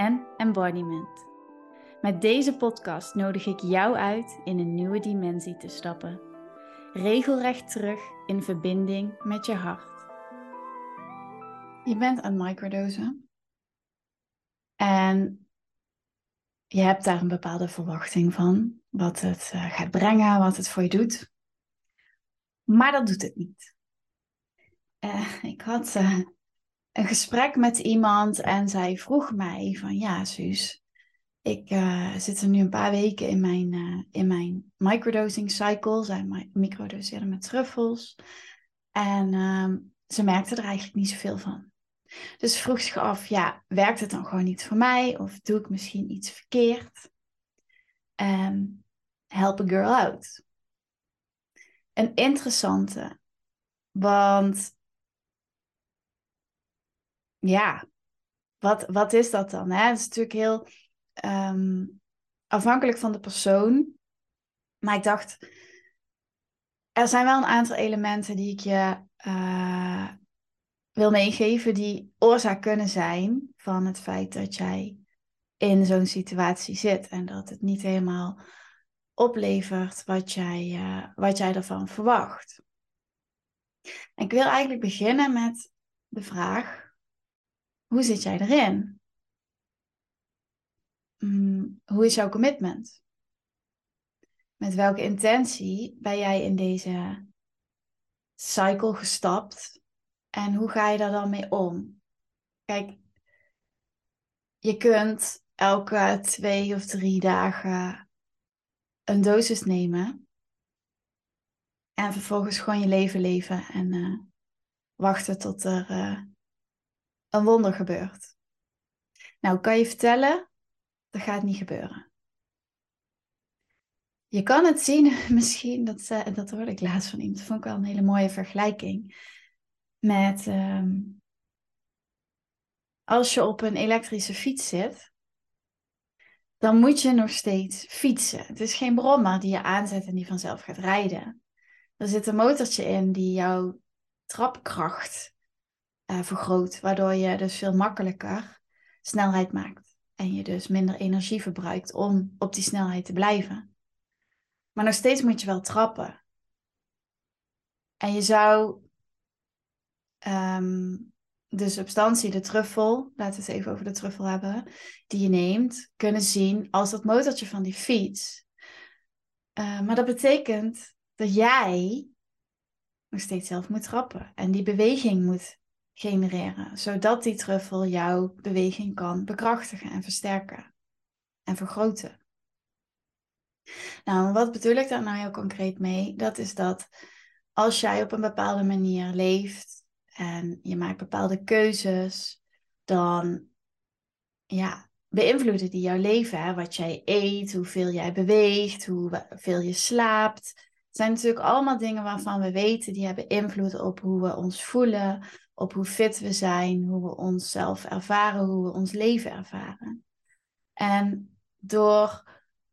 en embodiment. Met deze podcast nodig ik jou uit in een nieuwe dimensie te stappen. Regelrecht terug in verbinding met je hart. Je bent aan microdosen. En je hebt daar een bepaalde verwachting van. Wat het eh, gaat brengen, wat het voor je doet. Maar dat doet het niet. Uh, ik had uh, een gesprek met iemand en zij vroeg mij van ja, Suus, ik uh, zit er nu een paar weken in mijn, uh, in mijn microdosing cycle. Zij microdoseerde met truffels. En uh, ze merkte er eigenlijk niet zoveel van. Dus vroeg zich af, ja, werkt het dan gewoon niet voor mij? Of doe ik misschien iets verkeerd? En help a girl out. Een interessante. Want ja, wat, wat is dat dan? Het is natuurlijk heel um, afhankelijk van de persoon. Maar ik dacht, er zijn wel een aantal elementen die ik je uh, wil meegeven, die oorzaak kunnen zijn van het feit dat jij in zo'n situatie zit en dat het niet helemaal oplevert wat jij, uh, wat jij ervan verwacht. Ik wil eigenlijk beginnen met de vraag: hoe zit jij erin? Mm, hoe is jouw commitment? Met welke intentie ben jij in deze cycle gestapt? En hoe ga je daar dan mee om? Kijk, je kunt elke twee of drie dagen een dosis nemen. En vervolgens gewoon je leven leven en uh, wachten tot er uh, een wonder gebeurt. Nou, kan je vertellen, dat gaat niet gebeuren. Je kan het zien, misschien, dat, dat hoorde ik laatst van iemand, dat vond ik wel een hele mooie vergelijking. Met um, als je op een elektrische fiets zit, dan moet je nog steeds fietsen. Het is geen brommer die je aanzet en die vanzelf gaat rijden. Er zit een motortje in die jouw trapkracht uh, vergroot, waardoor je dus veel makkelijker snelheid maakt. En je dus minder energie verbruikt om op die snelheid te blijven. Maar nog steeds moet je wel trappen. En je zou um, de substantie, de truffel, laten we het even over de truffel hebben, die je neemt, kunnen zien als dat motortje van die fiets. Uh, maar dat betekent dat jij nog steeds zelf moet trappen en die beweging moet genereren, zodat die truffel jouw beweging kan bekrachtigen en versterken en vergroten. Nou, wat bedoel ik daar nou heel concreet mee? Dat is dat als jij op een bepaalde manier leeft en je maakt bepaalde keuzes, dan ja, beïnvloeden die jouw leven. Hè? Wat jij eet, hoeveel jij beweegt, hoeveel je slaapt. Het zijn natuurlijk allemaal dingen waarvan we weten die hebben invloed op hoe we ons voelen, op hoe fit we zijn, hoe we onszelf ervaren, hoe we ons leven ervaren. En door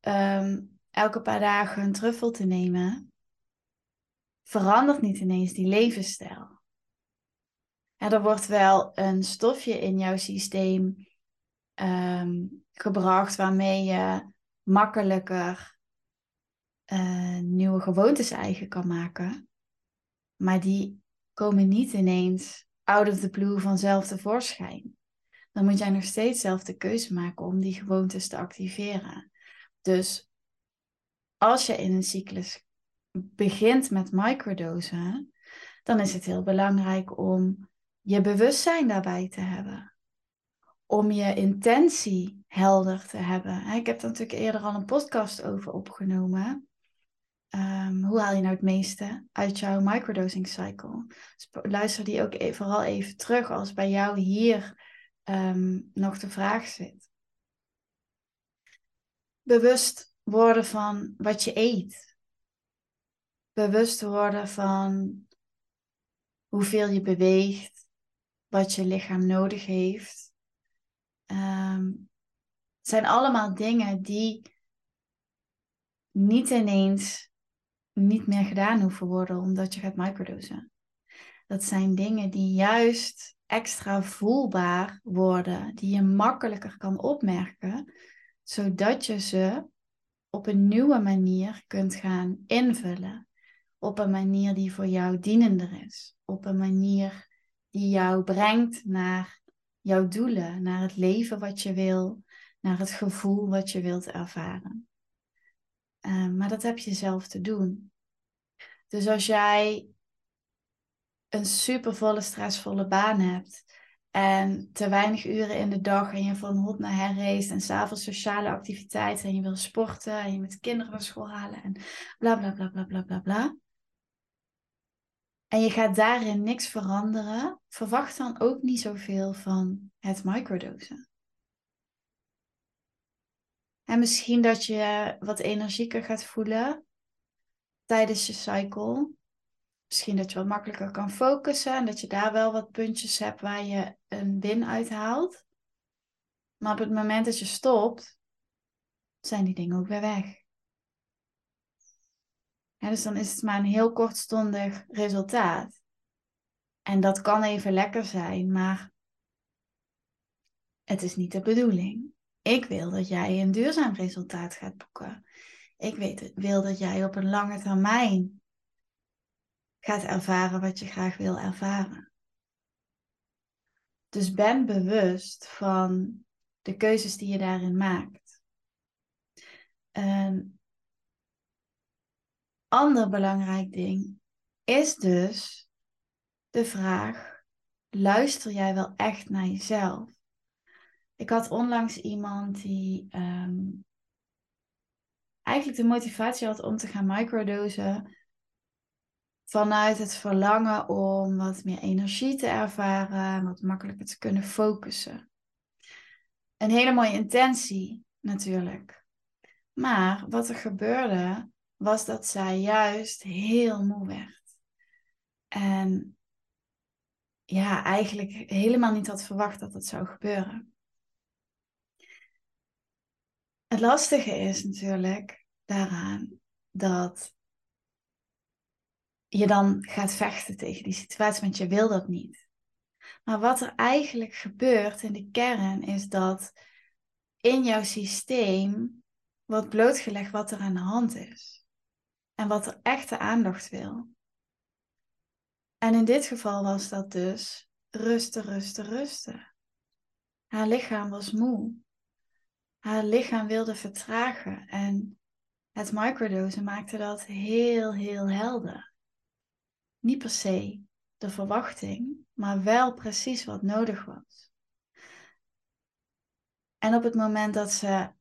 um, elke paar dagen een truffel te nemen, verandert niet ineens die levensstijl. er wordt wel een stofje in jouw systeem um, gebracht waarmee je makkelijker uh, nieuwe gewoontes eigen kan maken. Maar die komen niet ineens out of the blue vanzelf tevoorschijn. Dan moet jij nog steeds zelf de keuze maken om die gewoontes te activeren. Dus als je in een cyclus begint met microdosen, dan is het heel belangrijk om je bewustzijn daarbij te hebben. Om je intentie helder te hebben. Ik heb er natuurlijk eerder al een podcast over opgenomen. Um, hoe haal je nou het meeste uit jouw microdosing cycle? Dus luister die ook even, vooral even terug als bij jou hier um, nog de vraag zit. bewust worden van wat je eet. Bewust worden van hoeveel je beweegt, wat je lichaam nodig heeft. Het zijn allemaal dingen die niet ineens niet meer gedaan hoeven worden omdat je gaat microdosen. Dat zijn dingen die juist extra voelbaar worden, die je makkelijker kan opmerken, zodat je ze op een nieuwe manier kunt gaan invullen. Op een manier die voor jou dienender is. Op een manier die jou brengt naar jouw doelen, naar het leven wat je wil, naar het gevoel wat je wilt ervaren. Uh, maar dat heb je zelf te doen. Dus als jij een supervolle, stressvolle baan hebt en te weinig uren in de dag en je van hot naar her race en s'avonds sociale activiteiten en je wil sporten en je met kinderen naar school halen en bla bla bla bla bla bla bla. En je gaat daarin niks veranderen, verwacht dan ook niet zoveel van het microdosen. En misschien dat je wat energieker gaat voelen tijdens je cycle. Misschien dat je wat makkelijker kan focussen en dat je daar wel wat puntjes hebt waar je een win uithaalt. Maar op het moment dat je stopt, zijn die dingen ook weer weg. dus dan is het maar een heel kortstondig resultaat. En dat kan even lekker zijn, maar het is niet de bedoeling. Ik wil dat jij een duurzaam resultaat gaat boeken. Ik weet, wil dat jij op een lange termijn gaat ervaren wat je graag wil ervaren. Dus ben bewust van de keuzes die je daarin maakt. Een ander belangrijk ding is dus de vraag: luister jij wel echt naar jezelf? Ik had onlangs iemand die ehm, eigenlijk de motivatie had om te gaan microdosen vanuit het verlangen om wat meer energie te ervaren, wat makkelijker te kunnen focussen. Een hele mooie intentie natuurlijk. Maar wat er gebeurde, was dat zij juist heel moe werd. En ja, eigenlijk helemaal niet had verwacht dat het zou gebeuren. Het lastige is natuurlijk daaraan dat je dan gaat vechten tegen die situatie, want je wil dat niet. Maar wat er eigenlijk gebeurt in de kern is dat in jouw systeem wordt blootgelegd wat er aan de hand is. En wat er echte aandacht wil. En in dit geval was dat dus rusten, rusten, rusten. Haar lichaam was moe. Haar lichaam wilde vertragen en het microdosen maakte dat heel, heel helder. Niet per se de verwachting, maar wel precies wat nodig was. En op het moment dat ze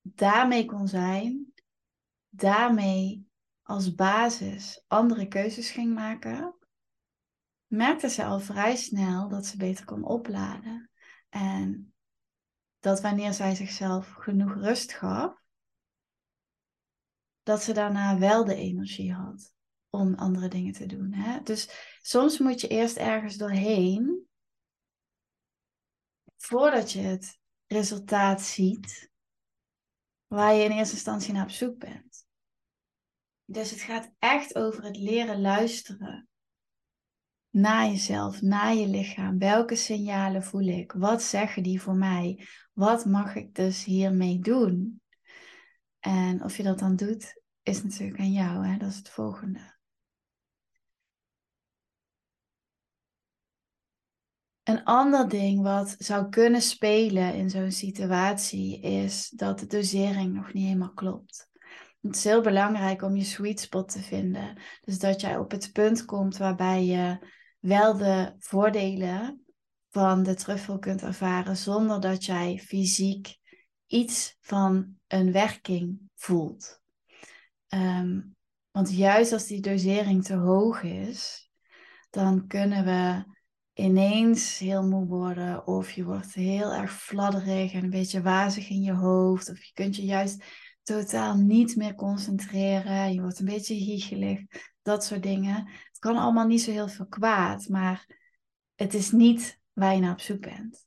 daarmee kon zijn, daarmee als basis andere keuzes ging maken, merkte ze al vrij snel dat ze beter kon opladen. En dat wanneer zij zichzelf genoeg rust gaf, dat ze daarna wel de energie had om andere dingen te doen. Hè? Dus soms moet je eerst ergens doorheen voordat je het resultaat ziet waar je in eerste instantie naar op zoek bent. Dus het gaat echt over het leren luisteren naar jezelf, naar je lichaam. Welke signalen voel ik? Wat zeggen die voor mij? Wat mag ik dus hiermee doen? En of je dat dan doet, is natuurlijk aan jou. Hè? Dat is het volgende. Een ander ding wat zou kunnen spelen in zo'n situatie is dat de dosering nog niet helemaal klopt. Het is heel belangrijk om je sweet spot te vinden. Dus dat jij op het punt komt waarbij je wel de voordelen van de truffel kunt ervaren zonder dat jij fysiek iets van een werking voelt. Ehm, want juist als die dosering te hoog is, dan kunnen we ineens heel moe worden of je wordt heel erg fladderig en een beetje wazig in je hoofd of je kunt je juist totaal niet meer concentreren, je wordt een beetje hiegelig, dat soort dingen. Het kan allemaal niet zo heel veel kwaad, maar het is niet waar je naar op zoek bent.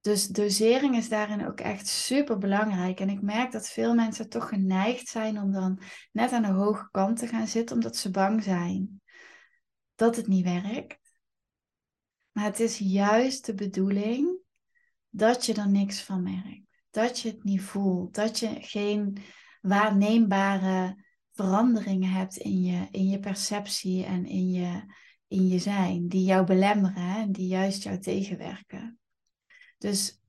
Dus dosering is daarin ook echt super belangrijk. En ik merk dat veel mensen toch geneigd zijn om dan net aan de hoge kant te gaan zitten, omdat ze bang zijn dat het niet werkt. Maar het is juist de bedoeling dat je er niks van merkt. Dat je het niet voelt. Dat je geen waarneembare veranderingen hebt in je, in je perceptie en in je, in je zijn. Die jou belemmeren en die juist jou tegenwerken. Dus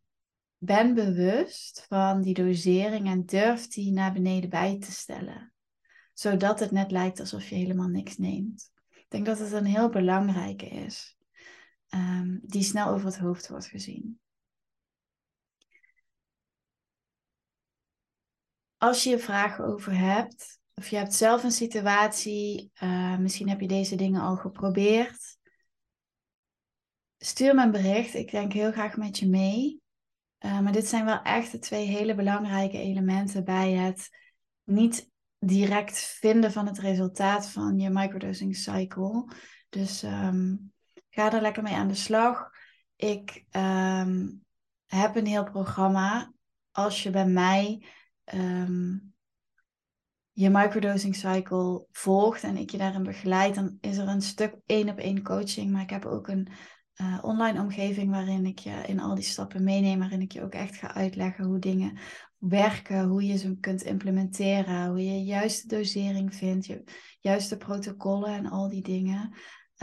ben bewust van die dosering en durf die naar beneden bij te stellen. Zodat het net lijkt alsof je helemaal niks neemt. Ik denk dat het een heel belangrijke is. Um, die snel over het hoofd wordt gezien. Als je er vragen over hebt, of je hebt zelf een situatie, uh, misschien heb je deze dingen al geprobeerd, stuur me een bericht. Ik denk heel graag met je mee. Uh, maar dit zijn wel echt de twee hele belangrijke elementen bij het niet direct vinden van het resultaat van je microdosing cycle. Dus um, ga er lekker mee aan de slag. Ik um, heb een heel programma. Als je bij mij um, je microdosing cycle volgt en ik je daarin begeleid, dan is er een stuk één op één coaching. Maar ik heb ook een uh, online omgeving waarin ik je in al die stappen meeneem, waarin ik je ook echt ga uitleggen hoe dingen werken, hoe je ze kunt implementeren, hoe je juiste dosering vindt, je juiste protocollen en al die dingen.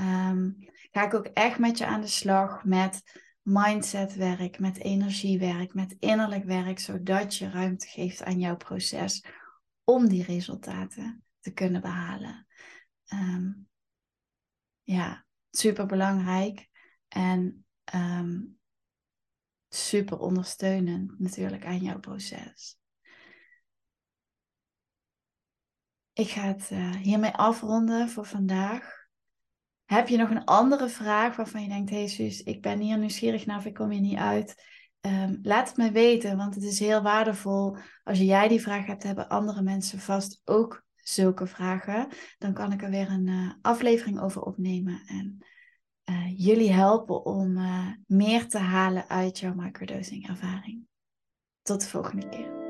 Um, ga ik ook echt met je aan de slag met mindsetwerk, met energiewerk, met innerlijk werk, zodat je ruimte geeft aan jouw proces om die resultaten te kunnen behalen. Um, ja, super belangrijk. En um, super ondersteunend natuurlijk aan jouw proces. Ik ga het uh, hiermee afronden voor vandaag. Heb je nog een andere vraag waarvan je denkt, hey ik ben hier nieuwsgierig naar of ik kom hier niet uit? Um, laat het me weten, want het is heel waardevol. Als jij die vraag hebt, hebben andere mensen vast ook zulke vragen. Dan kan ik er weer een uh, aflevering over opnemen. En uh, jullie helpen om uh, meer te halen uit jouw microdosing ervaring. Tot de volgende keer.